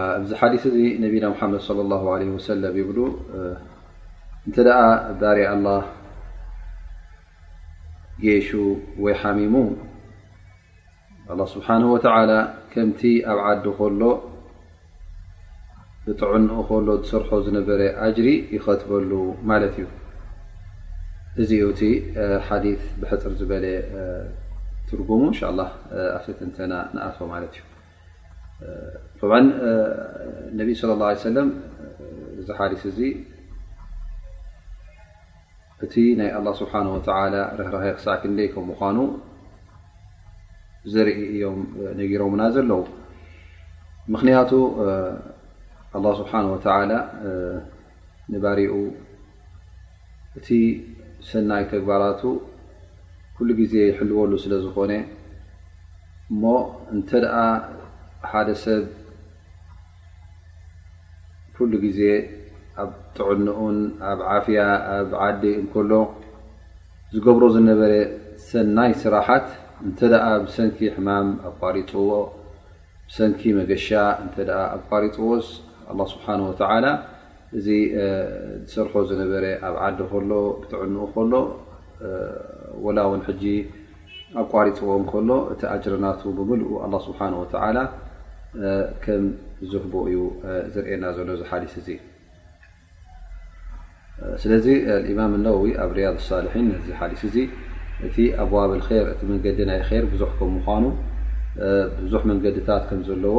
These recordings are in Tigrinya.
ኣብዚ ሓዲስ እዚ ነቢና ሓመድ صለ ላ ለ ወሰለ ይብሉ እንተ ባር ኣላ ጌሹ ወይ ሓሚሙ ስብሓን ወተላ ከምቲ ኣብ ዓዲ ከሎ ብጥዕንኡ ከሎ ዝሰርሖ ዝነበረ ኣጅሪ ይኸትበሉ ማለት እዩ። እዚ ዩ እቲ ሓዲት ብሕፅር ዝበለ ትርጉሙ እንሻ ኣላ ኣብቲ ትንተና ንኣቶ ማለት እዩ። ነቢ ስለ ላ ሰለም እዚ ሓዲስ እዚ እቲ ናይ ኣላህ ስብሓነሁ ወተዓላ ርህራሄ ክሳዕ ክንደይ ከም ምዃኑ ዘርኢ እዮም ነጊሮምና ዘለዉ። ምኽንያቱ ኣላህ ስብሓነሁ ወተዓላ ንባሪኡ እቲ ሰናይ ተግባራቱ ኩሉ ግዜ ይሕልወሉ ስለ ዝኾነ እሞ እንተደኣ ሓደ ሰብ ኩሉ ግዜ ኣብ ጥዕንኡን ኣብ ዓፍያ ኣብ ዓዲ እንከሎ ዝገብሮ ዝነበረ ሰናይ ስራሓት እንተ ብሰንኪ ሕማም ኣቋሪፅዎ ብሰንኪ መገሻ እተ ኣቋሪፅዎስ ኣላ ስብሓን ወተላ እዚ ዝሰርሖ ዝነበረ ኣብ ዓዲ ከሎ ብጥዕንኡ ከሎ ወላ ውን ሕጂ ኣቋሪፅዎ ከሎ እቲ ኣጅሪ ናቱ ብምልኡ ኣላ ስብሓን ወተላ ከም ዝህቦ እዩ ዝርእየና ዘሎ እዚ ሓዲስ እዚ ስለዚ እማም ነወዊ ኣብ ርያድ ሳልሒን ነዚ ሓዲስ እዚ እቲ ኣብዋብ ር እቲ መንገዲ ናይ ር ብዙሕ ከም ምኳኑ ብዙሕ መንገድታት ከም ዘለዎ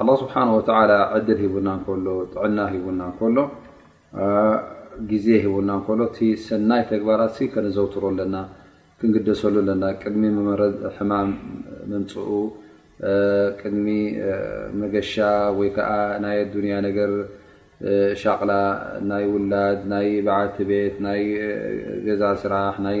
ኣላህ ስብሓን ወተዓላ ዕድል ሂቡና እንከሎ፣ ጥዕና ሂቡና እንከሎ፣ ግዜ ሂቡና እንከሎ እቲ ሰናይ ተግባራትሲ ከነዘውትሮ ኣለና፣ ክንግደሰሉ ኣለና። ቅድሚ ሕማም ምምፅኡ፣ ቅድሚ መገሻ ወይ ከዓ ናይ ኣዱንያ ነገር ሻቕላ ናይ ውላድ፣ ናይ በዓልቲ ቤት፣ ናይ ገዛ ስራሕ፣ ናይ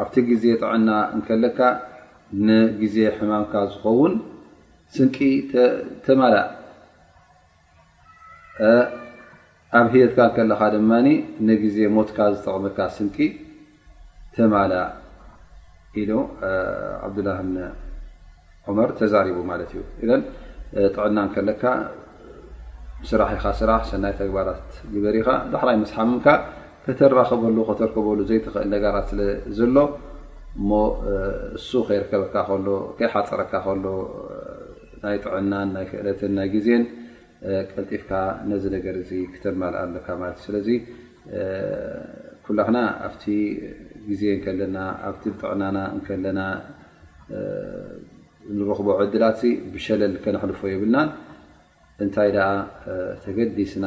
ኣብቲ ግዜ ጥዕና እንከለካ ንግዜ ሕማምካ ዝኸውን ስንቂ ተማላእ ኣብ ህየትካ እንከለካ ድማ ንግዜ ሞትካ ዝጠቕመካ ስንቂ ተማላእ ኢሉ ዓብዱላ ዑመር ተዛሪቡ ማለት እዩ። እዘን ጥዕና እንከለካ ስራሕ ኢኻ ስራሕ ሰናይ ተግባራት ግበር ኢኻ ዳሕራይ ምስ ሓምምካ ከተራኸበሉ ከተርከበሉ ዘይትኽእል ነጋራት ስለ ዘሎ እሞ እሱ ከይርከበካ ከሎ ከይሓፀረካ ከሎ ናይ ጥዕናን ናይ ክእለትን ናይ ግዜን ቀልጢፍካ ነዚ ነገር እዚ ክተማልኣ ኣለካ ማለት እዩ ስለዚ ኩላክና ኣብቲ ግዜ እንከለና ኣብቲ ጥዕናና እንከለና ንረኽቦ ዕድላት ብሸለል ከነሕልፎ የብልናን እንታይ ደኣ ተገዲስና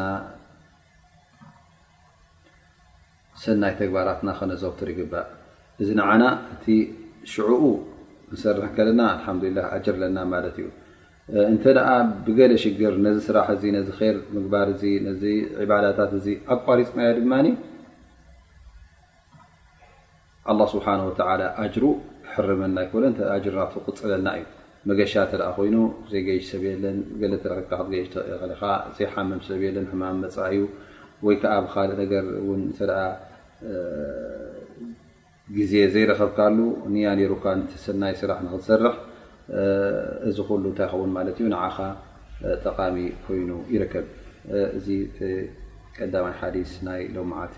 ሰናይ ተግባራትና ከነዘውትር ይግባእ እዚ ንዓና እቲ ሽዕኡ ንሰርሕ ከለና ኣልሓምዱላ ኣጅር ኣለና ማለት እዩ እንተ ደኣ ብገለ ሽግር ነዚ ስራሕ እዚ ነዚ ር ምግባር እዚ ነዚ ዕባዳታት እዚ ኣቋሪፅናዮ ድማ ኣላህ ስብሓነሁ ወተዓላ ኣጅሩ ክሕርመና ኣይኮነን እንተ ኣጅርና ክቕፅለና እዩ። መገሻ እንተ ኮይኑ ዘይገይሽ ሰብ የለን። ገለ ተረኺብካ ክትገይሽ ትኽእል ኢኻ። ዘይሓምም ሰብ የለን ሕማም መፃኢ እዩ። ወይ ከዓ ብኻልእ ነገር እውን እንተ ግዜ ዘይረኸብካሉ ንያ ነይሩካ ነቲ ሰናይ ስራሕ ንኽትሰርሕ እዚ ኩሉ እንታይ ይኸውን ማለት እዩ ንዓኻ ጠቓሚ ኮይኑ ይርከብ። እዚ እቲ ቀዳማይ ሓዲስ ናይ ሎምዓልቲ።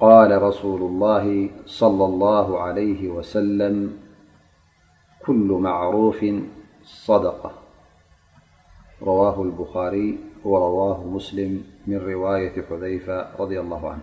قال رسول الله صلى الله عليه وسلم كل معروف صدقة رواه البخاري ورواه مسلم من رواية حذيفة رضي الله عنه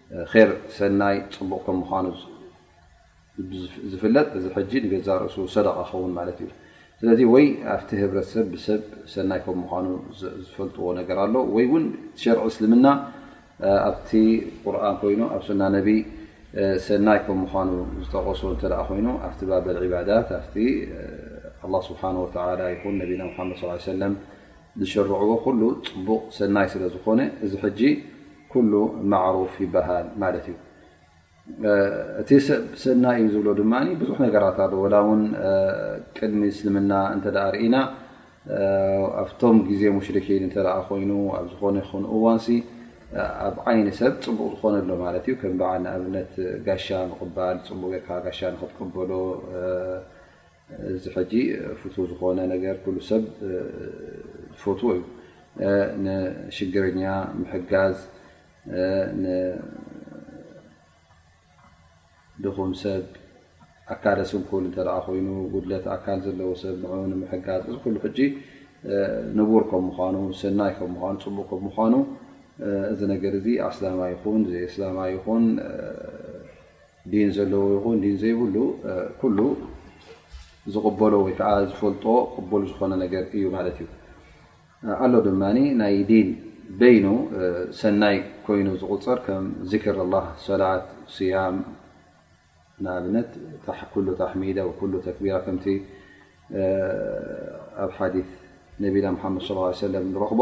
ኼር ሰናይ ጽቡቕ ከም ምዃኑ ዝፍለጥ እዚ ሕጂ ንገዛእ ርእሱ ሰደቓ ክኸውን ማለት እዩ። ስለዚ ወይ ኣብቲ ህብረተሰብ ብሰብ ሰናይ ከም ምዃኑ ዝፈልጥዎ ነገር ኣሎ ወይ እውን ሸርዒ እስልምና ኣብቲ ቁርኣን ኮይኑ ኣብ ሱና ነቢ ሰናይ ከም ምዃኑ ዝጠቐሶ እንተ ኮይኑ ኣብቲ ባበል ዒባዳት ኣብቲ ኣላህ ስብሓነሁ ወተዓላ ይኹን ነቢና ሙሓመድ ሰለላሁ ዐለይሂ ወሰለም ዝሽርዕዎ ኩሉ ፅቡቕ ሰናይ ስለ ዝኾነ እዚ ሕጂ ኩሉ ማዕሩፍ ይበሃል ማለት እዩ እቲ ሰብ ሰናይ እዩ ዝብሎ ድማ ብዙሕ ነገራት ኣሎ ወላ ውን ቅድሚ እስልምና እንተ ርኢና ኣብቶም ግዜ ሙሽርኪን እተ ኮይኑ ኣብ ዝኾነ ይኹን እዋንሲ ኣብ ዓይኒ ሰብ ፅቡቕ ዝኾነ ኣሎ ማለት እዩ ከም በዓል ንኣብነት ጋሻ ምቕባል ፅቡቕ ጌርካ ጋሻ ንክትቅበሎ እዚ ሕጂ ፍቱ ዝኾነ ነገር ኩሉ ሰብ ዝፈትዎ እዩ ንሽግረኛ ምሕጋዝ ድኹም ሰብ ኣካለ ስንኩል እተ ኮይኑ ጉድለት ኣካል ዘለዎ ሰብ ን ንምሕጋዝ እዚ ሉ ሕጂ ንቡር ከም ምኳኑ ሰናይ ከም ምኑ ፅቡቅ ከም ምኳኑ እዚ ነገር እዚ ኣስላማ ይኹን ዘይ ኣስላማ ይኹን ዲን ዘለዎ ይኹን ዲን ዘይብሉ ኩሉ ዝቕበሎ ወይ ከዓ ዝፈልጦ ቅቡል ዝኾነ ነገር እዩ ማለት እዩ ኣሎ ድማ ናይ ዲን በይኑ ሰናይ ኮይኑ ዝቁፅር ከም ዚክር ላ ሰላት ስያም ንኣብነት ኩሉ ታሕሚደ ኩሉ ተክቢራ ከምቲ ኣብ ሓዲ ነቢና ሓመድ ስ ሰለም ንረኽቦ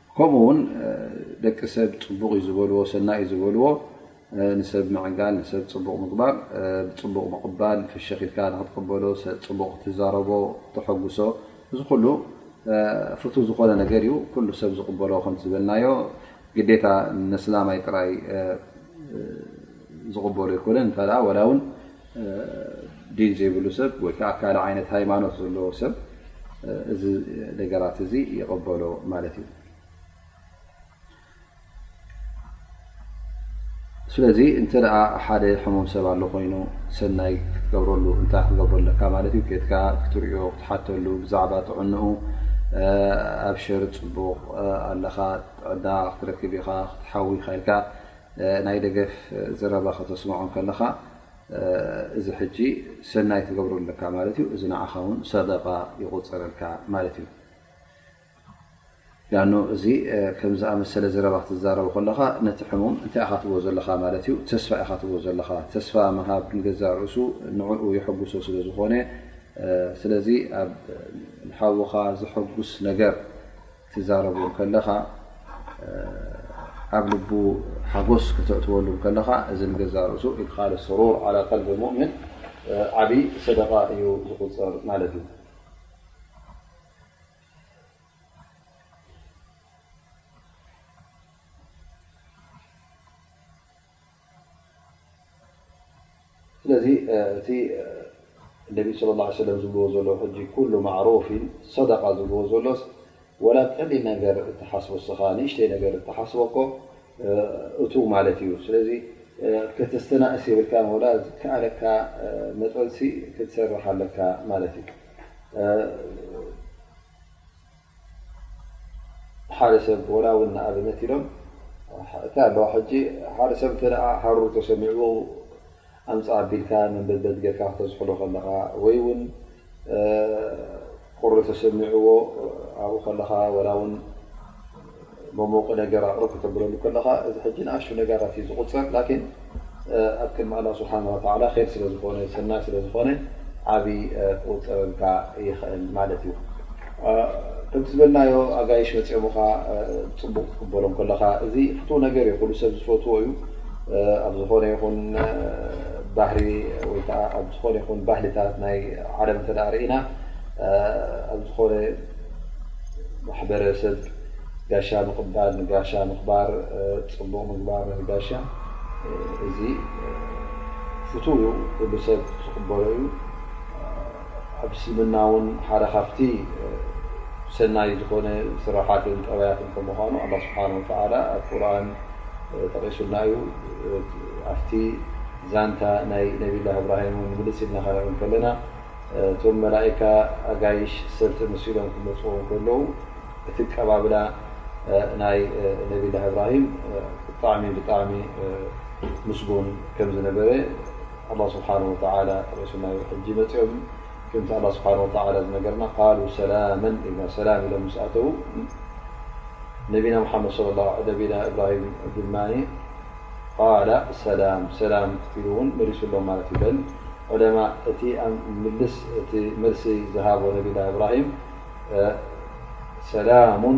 ከምኡ ውን ደቂ ሰብ ፅቡቕ ዩ ዝበልዎ ሰናይ ዩ ዝበልዎ ንሰብ ምዕንጋል ንሰብ ፅቡቕ ምግባር ብፅቡቕ ምቕባል ፍሽኽ ኢልካ ንክትቕበሎ ፅቡቕ ክትዛረቦ ተሐጉሶ እዚ ኩሉ ፍቱ ዝኾነ ነገር ዩ ኩሉ ሰብ ዝቕበሎ ከም ዝበልናዮ ግዴታ ነስላማይ ጥራይ ዝቕበሎ ኣይኮነን እተ ወላ ውን ዲን ዘይብሉ ሰብ ወይ ከዓ ካልእ ዓይነት ሃይማኖት ዘለዎ ሰብ እዚ ነገራት እዚ ይቐበሎ ማለት እዩ ስለዚ እንተ ደኣ ሓደ ሕሙም ሰብ ኣሎ ኮይኑ ሰናይ ክትገብረሉ እንታይ ክትገብረ ኣለካ ማለት እዩ ኬትካ ክትሪኦ ክትሓተሉ ብዛዕባ ጥዕንኡ ኣብ ሸር ፅቡቕ ኣለኻ ጥዕና ክትረክብ ኢኻ ክትሓዊካ ኢልካ ናይ ደገፍ ዘረባ ከተስምዖ ከለኻ እዚ ሕጂ ሰናይ ትገብሮ ኣለካ ማለት እዩ እዚ ንዓኻ ውን ሰደቃ ይቁፅረልካ ማለት እዩ ኣ እዚ ከምዝኣመሰለ ዘረባ ክትዛረቡ ከለካ ነቲ ሕሙም እንታይ ኢካ ትብቦ ዘለካ ማለት እዩ ተስፋ ኢካ ትብቦ ዘለካ ተስፋ ምሃብ ንገዛእ ርእሱ ንዕኡ የሐጉሶ ስለዝኮነ ስለዚ ኣብ ንሓውካ ዘሐጉስ ነገር ክትዛረቡ ከለኻ ኣብ ልቡ ሓጎስ ከተእትወሉ ከለኻ እዚ ንገዛ ርእሱ ኢድኻል ስሩር ዓላ ቀልቢ ሙእምን ዓብይ ሰደቃ እዩ ዝቁፅር ማለት እዩ ስለዚ እቲ ነቢ ስለ ላ ሰለም ዝብልዎ ዘሎ ሕጂ ኩሉ ማዕሮፊን ሰደቃ ዝብልዎ ዘሎስ ወላ ቀሊ ነገር እትሓስቦ እስኻ ንእሽተይ ነገር እትሓስቦ እኮ እቱ ማለት እዩ ስለዚ ከተስተናእስ የብልካ ወላ ዝከኣለካ መጠንሲ ክትሰርሕ ኣለካ ማለት እዩ ሓደ ሰብ ወላ ውን ንኣብነት ኢሎም እታይ ኣለዋ ሕጂ ሓደ ሰብ እተ ሃሩር ተሰሚዑ ኣምፅ ኣቢልካ መንበድበድ ገርካ ክተዝሕሎ ከለኻ ወይ ውን ቁሪ ተሰሚዑዎ ኣብኡ ከለኻ ወላ ውን መሞቂ ነገር ኣቕርብ ከተብለሉ ከለኻ እዚ ሕጂ ንኣሽቱ ነገራት እዩ ዝቑጸር ላኪን ኣብ ቅድሚ ኣላ ስብሓን ወተላ ር ስለ ዝኾነ ሰናይ ስለ ዝኾነ ዓብዪ ክቑፀረልካ ይኽእል ማለት እዩ ከም ዝበልናዮ ኣጋይሽ መፅኦምኻ ፅቡቅ ትቅበሎም ከለኻ እዚ ፍትው ነገር እዩ ኩሉ ሰብ ዝፈትዎ እዩ ኣብ ዝኾነ ይኹን ባህሪ ወይከዓ ኣብ ዝኾነ ይኹን ባህልታት ናይ ዓለም እተዳእርኢና ኣብ ዝኾነ ማሕበረሰብ ጋሻ ምቕባል ንጋሻ ምኽባር ፅቡቕ ምግባር ንጋሻ እዚ ፍትው ዩ ኩሉ ሰብ ዝቕበሎ እዩ ኣብ እስልምና ውን ሓደ ካብቲ ሰናይ ዝኾነ ስራሓትን ጠባያትን ከም ምኳኑ ኣላ ስብሓን ወተዓላ ኣብ ቁርን ጠቒሱልና እዩ ኣብቲ ዛንታ ናይ ነብላ እብራሂም ውን ምልስ ኢልና ከነርኢ ከለና እቶም መላኢካ ኣጋይሽ ሰልጢ ምሲሎም ክመጽዎ እንከለዉ እቲ ቀባብላ ናይ ነቢላ እብራሂም ብጣዕሚ ብጣዕሚ ምስጉን ከም ዝነበረ ኣላ ስብሓን ወተላ ጠቂሱና ዩ ሕጂ መፅኦም ከምቲ ኣላ ስብሓን ወተላ ዝነገርና ቃሉ ሰላመን ኢልና ሰላም ኢሎም ምስ ኣተዉ ነቢና ሓመድ ነቢና እብራሂም ድማ ቃለ ሰላም ሰላም ኢሉ ውን መሊሱሎም ማለት እዩ በል ዑለማእ እቲ ኣብ ምልስ እቲ መልሲ ዝሃቦ ነቢላ እብራሂም ሰላሙን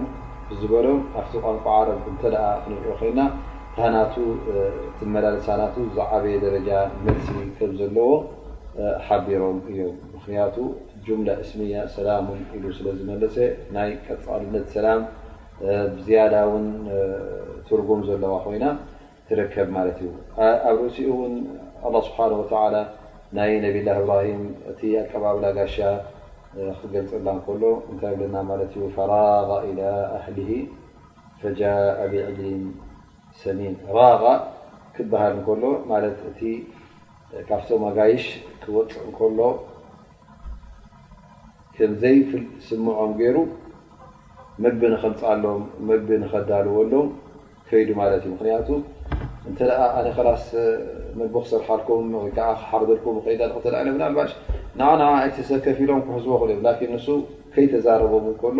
ብዝበሎም ኣብቲ ቋንቋ ዓረብ እንተ ክንሪኦ ኮይና እታ ናቱ ትመላለሳ ናቱ ዝዓበየ ደረጃ መልሲ ከም ዘለዎ ሓቢሮም እዮም ምክንያቱ ጁምላ እስምያ ሰላሙን ኢሉ ስለ ዝመለሰ ናይ ቀፃልነት ሰላም ብዝያዳ ውን ትርጉም ዘለዋ ኮይና ትርከብ ማለት እዩ ኣብ ርእሲኡ ውን ኣላ ስብሓን ወተላ ናይ ነብላ እብራሂም እቲ ኣቀባብላ ጋሻ ክገልፅላ ከሎ እንታይ ብለና ማለት እዩ ፈራغ ኢላ ኣህሊ ፈጃء ብዕጅሊን ሰሚን ራغ ክበሃል እከሎ ማለት እቲ ካብቶም ኣጋይሽ ክወፅእ እከሎ ከምዘይስምዖም ገይሩ መግቢ ንከምፅኣሎም መግቢ ንከዳልወሎም ከይዱ ማለት እዩ ምክንያቱ እንተ ኣነ ከላስ መግቢ ክሰርሓልኩም ወይከዓ ክሓርደልኩም ከይዳ ተ ኢ ምናልባሽ ንዓ ንዓ ኣይትሰከፊ ኢሎም ክሕዝዎ ክእል እዮም ላኪን ንሱ ከይተዛረቦም ከሎ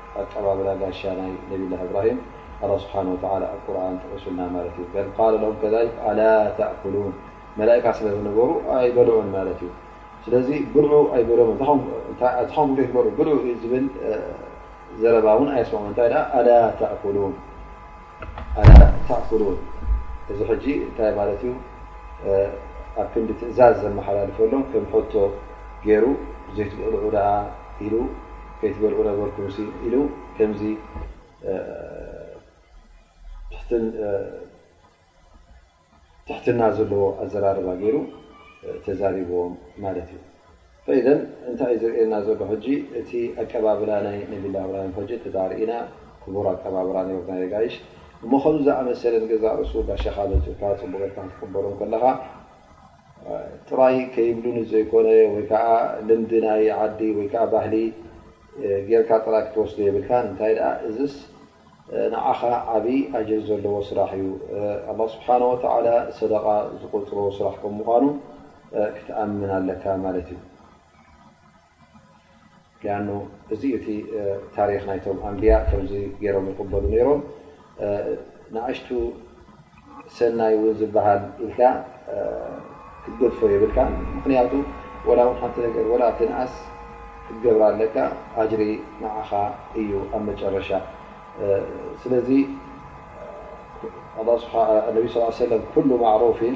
ኣቀባብላ ጋሻ ናይ ነብዩላህ እብራሂም ኣላ ስብሓን ወተላ ኣብ ቁርን ጠቂሱልና ማለት እዩ በል ቃለ ለሁም ከሊክ ኣላ ተእኩሉን መላእካ ስለ ዝነበሩ ኣይበልዑን ማለት እዩ ስለዚ ብልዑ ኣይበሎም እንታይኮም ከይትበልዑ ብልዑ ዝብል ዘረባ እውን ኣየስምዑ እንታይ ኣላ ተእኩሉን ኣላ ተእፍሩን እዚ ሕጂ እንታይ ማለት እዩ ኣብ ክንዲ ትእዛዝ ዘመሓላልፈሎም ከም ሕቶ ገይሩ ዘይትበልዑ ደኣ ኢሉ ከይትበልዑ ነበርኩም ኢሉ ከምዚ ትሕትን ትሕትና ዘለዎ ኣዘራርባ ገይሩ ተዛሪብዎም ማለት እዩ። ፈኢዘን እንታይ እዩ ዝርእየና ዘሎ ሕጂ እቲ ኣቀባብላ ናይ ነብላ እብራሂም ሕጂ ተዳርኢና ክቡር ኣቀባብራ ነርና የጋይሽ እሞ ከምዚ ዝኣመሰለ ንገዛ ርእሱ ባሻኻ በልፅካ ፅቡቅ ገርካ ክትቅበሎም ከለኻ ጥራይ ከይብሉኒ ዘይኮነ ወይ ከዓ ልምዲ ናይ ዓዲ ወይ ከዓ ባህሊ ጌርካ ጥራይ ክትወስዶ የብልካን እንታይ ደኣ እዝስ ንዓኻ ዓቢ ኣጅር ዘለዎ ስራሕ እዩ። ኣላህ ስብሓነሁ ወተዓላ ሰደቓ ዝቖጽሮ ስራሕ ከም ምዃኑ ክትኣምን ኣለካ ማለት እዩ። ሊኣኑ እዚ እዩ እቲ ታሪኽ ናይቶም ኣንብያ ከምዚ ገይሮም ይቕበሉ ነይሮም ንኣሽቱ ሰናይ ውን ዝበሃል ኢልካ ክትገድፎ የብልካ ምክንያቱ ወላ ውን ሓንቲ ነገር ወላ ትንኣስ ክትገብራ ኣለካ ኣጅሪ ንዓኻ እዩ ኣብ መጨረሻ ስለዚ ነቢ ስ ሰለም ኩሉ ማዕሩፊን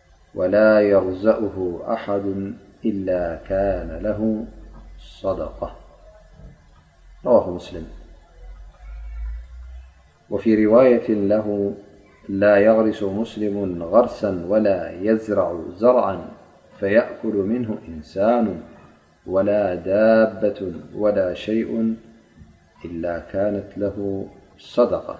ولا يرزأه أحد إلا كان له صدقة رواه مسلم وفي رواية له لا يغرس مسلم غرسا ولا يزرع زرعا فيأكل منه إنسان ولا دابة ولا شيء إلا كانت له صدقة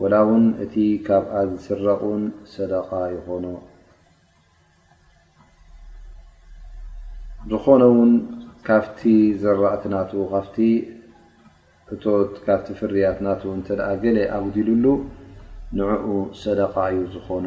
ወላውን እቲ ካብኣ ዝስረቕውን ሰደቓ ይኾኖ። ዝኾነውን ካብቲ ዘራእቲ ናቱ፣ ካብቲ እቶት፣ ካብቲ ፍርያት ናቱ እንተ ገለ ኣጉዲሉሉ ንዕኡ ሰደቓ እዩ ዝኾኖ።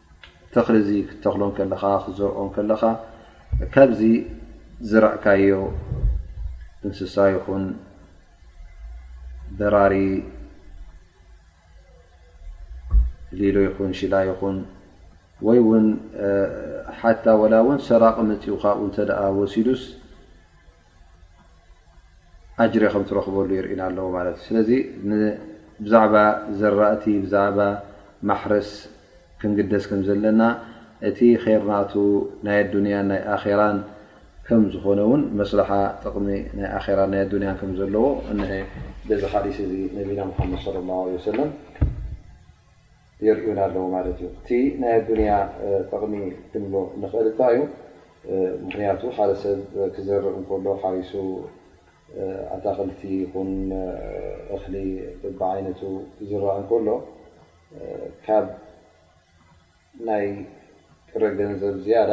ተኽሊ እዚ ክትተኽሎ ከለኻ ክትዘርኦ ከለኻ ካብዚ ዝዘራእካዮ እንስሳ ይኹን በራሪ ሊሎ ይኹን ሽላ ይኹን ወይ ውን ሓታ ዋላ ውን ሰራቒ መፂኡ ካብኡ እንተ ወሲዱስ ኣጅሪ ከም ትረኽበሉ የርእና ኣለዎ ማለት እዩ። ስለዚ ብዛዕባ ዘራእቲ ብዛዕባ ማሕረስ ክንግደስ ከም ዘለና እቲ ር ናቱ ናይ ኣዱንያን ናይ ኣራን ከም ዝኾነ ውን መስለሓ ጥቕሚ ናይ ኣራ ናይ ኣዱንያ ከም ዘለዎ እሀ በዚ ሓዲስ እዚ ነቢና ሓመድ ለ ለ ሰለም የርድኡና ኣለዉ ማለት እዩ እቲ ናይ ኣዱንያ ጠቕሚ ክንብሎ ንኽእል እታ እዩ ምክንያቱ ሓደ ሰብ ክዘርእ እንከሎ ሓሪሱ ኣታክልቲ ይኹን እኽሊ ብዓይነቱ ክዝራእ እንከሎ ካብ ናይ ጥረ ገንዘብ ዝያዳ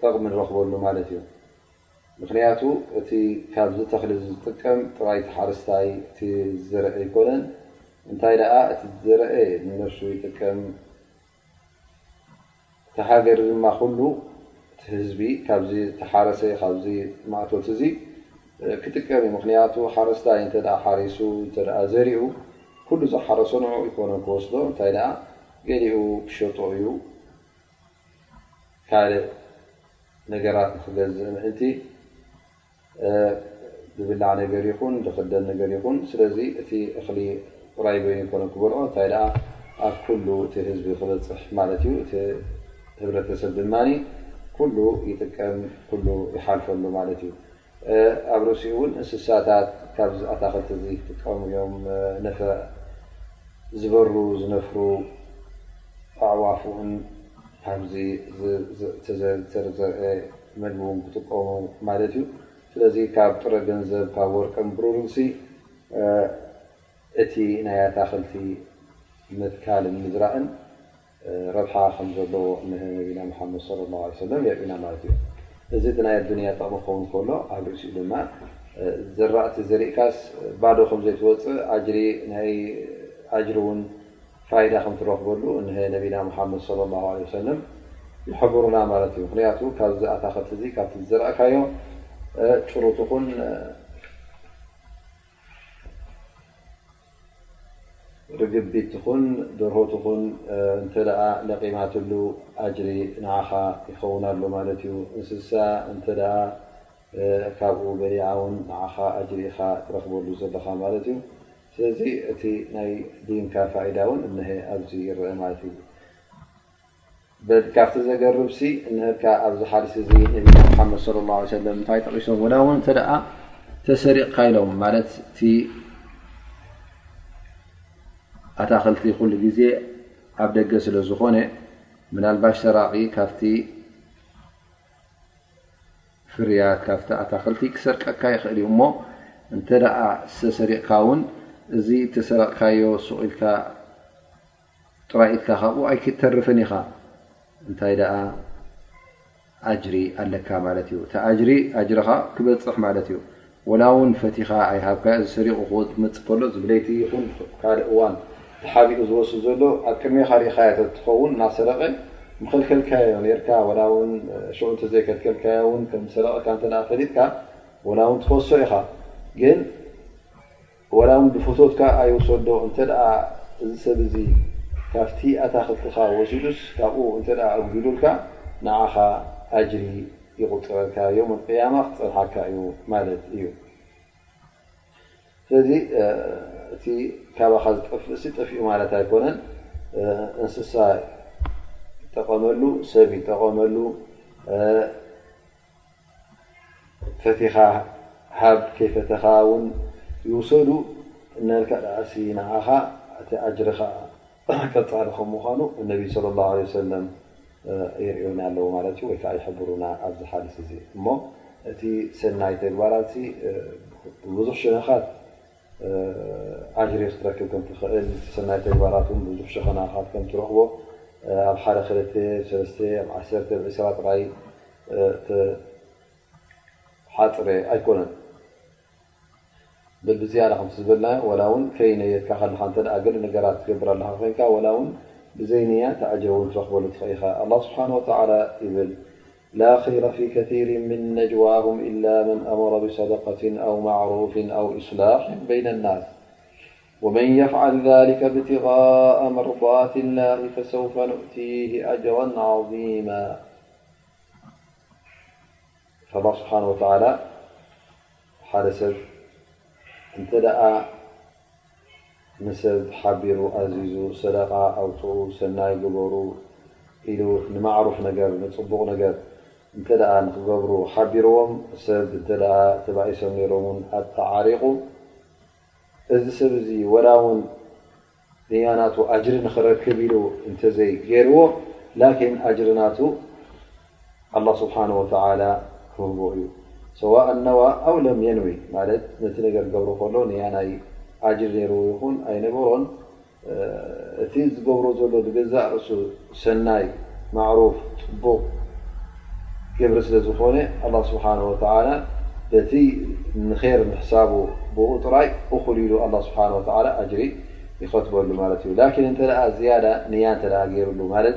ጠቕሚ ንረኽበሉ ማለት እዩ ምኽንያቱ እቲ ካብዚ ተኽሊ ዝጥቀም ጥራይ እቲ ሓረስታይ እቲ ዝዘርእ ኣይኮነን፣ እንታይ ደኣ እቲ ዝዘርእ ንነብሱ ይጥቀም፣ እታ ሃገር ድማ ኩሉ እቲ ህዝቢ ካብዚ ዝተሓረሰ ካብዚ ማእቶት እዚ ክጥቀም እዩ። ምኽንያቱ ሓረስታይ እንተ ደኣ ሓሪሱ እንተ ደኣ ዘሪኡ ኩሉ ዝሓረሶ ንዕኡ ኣይኮነን ክወስዶ እንታይ ደኣ ገሊኡ ክሸጦ እዩ። ካልእ ነገራት ንክገዝእ ምእንቲ ዝብላዕ ነገር ይኹን ዝኽደን ነገር ይኹን ስለዚ እቲ እኽሊ ጥራይ በይኑ ይኮነ ክበልዖ እንታይ ደኣ ኣብ ኩሉ እቲ ህዝቢ ክበፅሕ ማለት እዩ እቲ ህብረተሰብ ድማ ኩሉ ይጥቀም ኩሉ ይሓልፈሉ ማለት እዩ ኣብ ርእሲኡ ውን እንስሳታት ካብዚ ኣታክልቲ እዚ ክጥቀሙ እዮም፣ ነፈ ዝበሩ ዝነፍሩ ኣዕዋፍ ውን ካብዚ ዝተዘርዘአ መግቢ ውን ክጥቀሙ ማለት እዩ። ስለዚ ካብ ጥረ ገንዘብ ካብ ወርቅን ብሩርን ሲ እቲ ናይ ኣታክልቲ ምትካልን ምዝራእን ረብሓ ከም ዘለዎ እነሀ ነቢና ሙሓመድ ሰለላሁ ዓለይሂ ወሰለም የርእዩና ማለት እዩ። እዚ እቲ ናይ ኣዱንያ ጥቕሚ ክኸውን ከሎ ኣብ ርእሲኡ ድማ ዝራእቲ ዘሪእካስ ባዶ ከም ዘይትወፅእ ኣጅሪ ናይ ኣጅሪ እውን ፋይዳ ከም ትረኽበሉ እነሀ ነቢና ሙሓመድ ሰለላሁ ዓለይሂ ወሰለም ይሕብሩና ማለት እዩ። ምኽንያቱ ካብዚ ኣታኽልቲ እዚ ካብቲ ዝዘራእካዮ ጭሩት ይኹን ርግቢት ትኹን ደርሆ ትኹን እንተ ለቒማትሉ ኣጅሪ ንዓኻ ይኸውን ኣሎ ማለት እዩ። እንስሳ እንተ ካብኡ በሊዓ ውን ንዓኻ ኣጅሪ ኢኻ ትረኽበሉ ዘለኻ ማለት እዩ። ስለዚ እቲ ናይ ዲንካ ፋይዳ ውን እነሀ ኣብዚ ይረኣ ማለት እዩ። ካብቲ ዘገርብ ሲ እንሀካ ኣብዚ ሓዲስ እዚ ነቢና ሙሓመድ ስ ላ ሰለም እንታይ ጠቂሶም ወላ እውን እተ ተሰሪቕካ ኢሎም ማለት እቲ ኣታክልቲ ኩሉ ግዜ ኣብ ደገ ስለ ዝኾነ ምናልባሽ ሰራቂ ካብቲ ፍርያት ካብቲ ኣታክልቲ ክሰርቀካ ይኽእል እዩ እሞ እንተ ዝተሰሪቕካ እውን እዚ ተሰረቕካዮ ሱቂኢልካ ጥራይ ኢልካ ካብኡ ኣይክተርፍን ኢኻ እንታይ ደኣ ኣጅሪ ኣለካ ማለት እዩ እቲ ኣጅሪ ኣጅርኻ ክበፅሕ ማለት እዩ ወላ እውን ፈቲኻ ኣይሃብካዮ ዝሰሪቑ ክመፅእ ከሎ ዝብለይቲ ይኹን ካልእ እዋን ተሓቢኡ ዝወስድ ዘሎ ኣብ ቅድሜኻ ሪኢኻዮ ተትኸውን እናሰረቐ ምኸልከልካዮ ነርካ ወላ እውን ሽዑ እንተዘይከልከልካዮ እውን ከም ዝሰረቐካ እንተ ፈሊጥካ ወላ እውን ትኸሶ ኢኻ ግን ዋላ ውን ብፍቶትካ ኣይውሰዶ እንተ እዚ ሰብ እዚ ካብቲ ኣታኽልትኻ ወሲዱስ ካብኡ እንተ ኣጉዲሉልካ ንዓኻ ኣጅሪ ይቑፅረልካ ዮም ኣልቅያማ ክፀንሓካ እዩ ማለት እዩ ስለዚ እቲ ካባኻ ዝጠፍእሲ ጠፊኡ ማለት ኣይኮነን እንስሳ ይጠቐመሉ ሰብ ይጠቐመሉ ፈቲኻ ሃብ ከይፈተኻ ውን ይውሰዱ እናልካ ድኣሲ ንዓኻ እቲ ኣጅሪ ከዓ ቀፃሊ ከም ምዃኑ እነቢ ስለ ላ ለ ሰለም የርእዮና ኣለዉ ማለት እዩ ወይ ከዓ ይሕብሩና ኣብዚ ሓዲስ እዚ እሞ እቲ ሰናይ ተግባራት ብዙሕ ሸነኻት ኣጅሪር ክትረክብ ከም ትኸእል እቲ ሰናይ ተግባራት ውን ብዙሕ ሸኸናኻት ከም ትረኽቦ ኣብ ሓደ ክልተ ብ ሰለስተ ብ ዓሰርተ ብ ዕስራ ጥራይ ተሓጽረ ኣይኮነን በል ብዝያዳ ከምቲ ዝበልናዮ ወላ ውን ከይነየትካ ከለኻ እንተ ገለ ነገራት ትገብር ኣለኻ ኮይንካ ወላ ውን ብዘይንያ እቲ ኣጅሪ ውን ትረኽበሉ ትኸ ኢኻ ኣላ ስብሓን ወተዓላ ይብል خير في كثير من نجواهم إلا من أمر بصدقة أو معروف أو إصلاح بين الناس ومن يفعل ذلك ابتغاء مرضات الله فسوف نؤتيه أجرا عظيمافالله سبحنهوتعىس እንተ ደኣ ንሰብ ሓቢሩ ኣዚዙ ሰደቓ ኣውጽኡ ሰናይ ግበሩ ኢሉ ንማዕሩፍ ነገር ንጽቡቕ ነገር እንተ ንኽገብሩ ሓቢርዎም ሰብ እንተ ተባኢሶም ነይሮም ውን ኣተዓሪቑ እዚ ሰብ እዚ ወላ ውን ንያናቱ ኣጅሪ ንኽረክብ ኢሉ እንተዘይ ገይርዎ ላኪን ኣጅሪ ናቱ ኣላ ስብሓን ወተላ ክህቦ እዩ ሰዋእ ነዋ ኣው ለም የንዊ ማለት ነቲ ነገር ዝገብሮ ከሎ ንያናይ ኣጅር ነይርዎ ይኹን ኣይነበሮን እቲ ዝገብሮ ዘሎ ንገዛእ ርእሱ ሰናይ ማዕሩፍ ፅቡቕ ግብሪ ስለ ዝኾነ ኣላ ስብሓን ወተላ በቲ ንር ምሕሳቡ ብኡ ጥራይ እኹል ኢሉ ኣላ ስብሓን ወተላ ኣጅሪ ይኸትበሉ ማለት እዩ ላኪን እንተ ዝያዳ ንያ እተ ገይሩሉ ማለት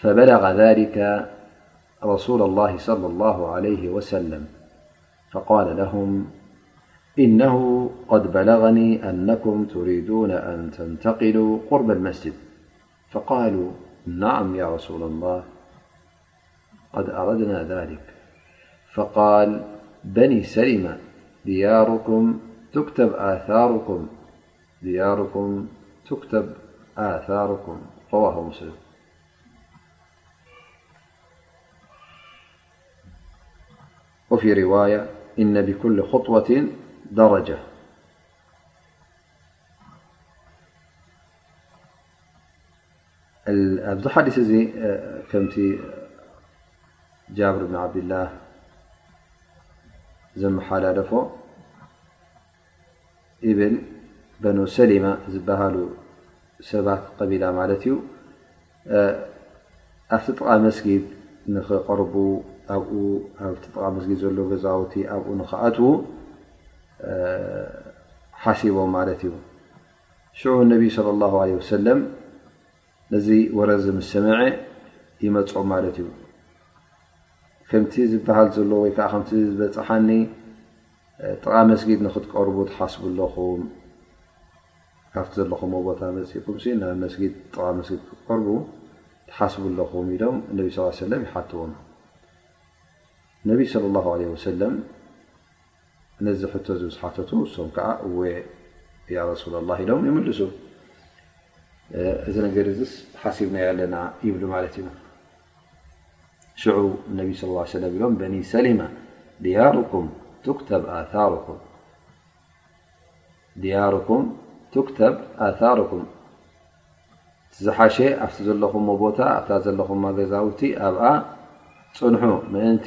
فبلغ ذلك رسول الله صلى الله عليه وسلم فقال لهم إنه قد بلغني أنكم تريدون أن تنتقلوا قرب المسجد فقالوا نعم يارسول الله قد أردنا ذلك فقال بني سلم دياركم تكتب آثاركم رواه مسلم وفي رواية إن بكل خطوة درجة ኣብዚ ሓዲስ እዚ ከምቲ ጃብር ብን ዓብድላ ዘመሓላለፎ ብል በኑ ሰሊማ ዝበሃሉ ሰባት ቐቢላ ማለት እዩ ኣብቲ ጥቓ መስጊድ ንክቐርቡ ኣብኡ ኣብ ጥቓ መስጊድ ዘሎ ገዛውቲ ኣብኡ ንክኣትዉ ሓሲቦም ማለት እዩ ሽዑ ነቢ صለ ላሁ ዓለይሂ ወሰለም ነዚ ወረ እዚ ምስ ሰምዐ ይመጾም ማለት እዩ ከምቲ ዝበሃል ዘሎ ወይ ከዓ ከምቲ ዝበፅሓኒ ጥቓ መስጊድ ንክትቀርቡ ትሓስቡ ኣለኹም ካብቲ ዘለኹም ቦታ መፅእኩም ናብ መስጊድ ጥቓ መስጊድ ክትቀርቡ ትሓስቡ ኣለኹም ኢሎም እነቢ ስ ሰለም ይሓትዎም ነቢ ስለ ላሁ ለ ወሰለም ነዚ ሕቶ እዚ ምስ ሓተቱ እሶም ከዓ እወ ያ ረሱላላህ ኢሎም ይምልሱ እዚ ነገር እዚስ ሓሲብናዮ ኣለና ይብሉ ማለት እዩ ሽዑ ነቢ ስ ሰለም ኢሎም በኒ ሰሊማ ድያሩኩም ትክተብ ኣታሩኩም ድያሩኩም ትክተብ ኣታሩኩም ዝሓሸ ኣብቲ ዘለኹም ቦታ ኣብታ ዘለኹማ ገዛውቲ ኣብኣ ፅንሑ ምእንቲ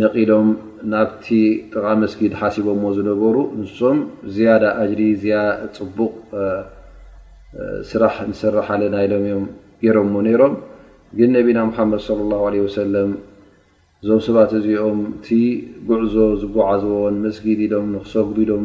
ነቂሎም ናብቲ ጥቓ መስጊድ ሓሲቦሞ ዝነበሩ ንሶም ዝያዳ ኣጅሪ ዝያዳ ፅቡቕ ስራሕ ንሰርሕ ኣለና ኢሎም እዮም ገይሮሞ ነይሮም ግን ነቢና ሙሓመድ ሶለ ላሁ ዓለይሂ ወሰለም እዞም ሰባት እዚኦም እቲ ጉዕዞ ዝጓዓዝዎን መስጊድ ኢሎም ንክሰግዱ ኢሎም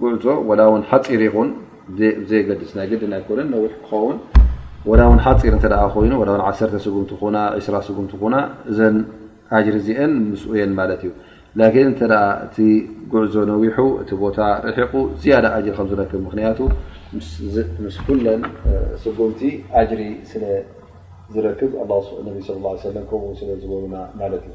ጉዕዞ ወላ ውን ሓፂር ይኹን ብዘየገድስ ናይ ግድን ኣይኮነን ነዊሕ ክኸውን ወላ ውን ሓፂር እተ ኮይኑ ወላ ን ዓሰርተ ስጉምቲ ኹና ዕስራ ስጉምቲ ኹና እዘን ኣጅሪ እዚአን ምስኡ የን ማለት እዩ ላኪን እተ እቲ ጉዕዞ ነዊሑ እቲ ቦታ ርሒቁ ዝያዳ ኣጅሪ ከም ዝረክብ ምክንያቱ ምስ ኩለን ስጉምቲ ኣጅሪ ስለ ዝረክብ ነ ስ ለ ከምኡ ስለ ዝበሉና ማለት እዩ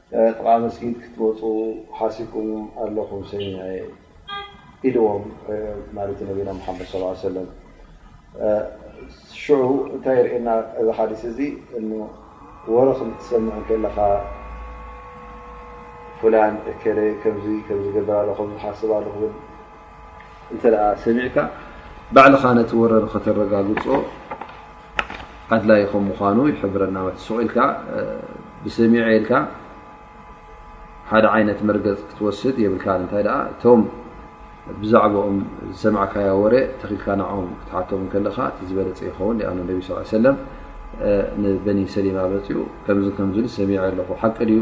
ጥቓ መስጊድ ክትወፁ ሓሲብኩም ኣለኹም ሰሚዐ ኢልዎም ማለት ነቢና ሙሓመድ ስ ሰለም ሽዑ እንታይ ይርእየና እዚ ሓዲስ እዚ እ ወረ ክምትሰምዕ ከለኻ ፍላን እከለ ከምዚ ከምዝገብር ኣሎ ከምዝሓስብ ኣሎ ክብል እንተ ሰሚዕካ ባዕልኻ ነቲ ወረር ከተረጋግፆ ኣድላይ ከም ምኳኑ ይሕብረና ት ሱቅ ኢልካ ብሰሚዐ ኢልካ ሓደ ዓይነት መርገፅ ክትወስድ የብልካ እንታይ ኣ እቶም ብዛዕባኦም ዝሰማዕካያ ወረ ተኺልካ ንኦም ክትሓቶም ከለኻ እቲ ዝበለፀ ይኸውን ኣ ነቢ ስ ሰለም ንበኒ ሰሊማ መፅኡ ከምዚ ከምዝ ሰሚዐ ኣለኹ ሓቂ ድዩ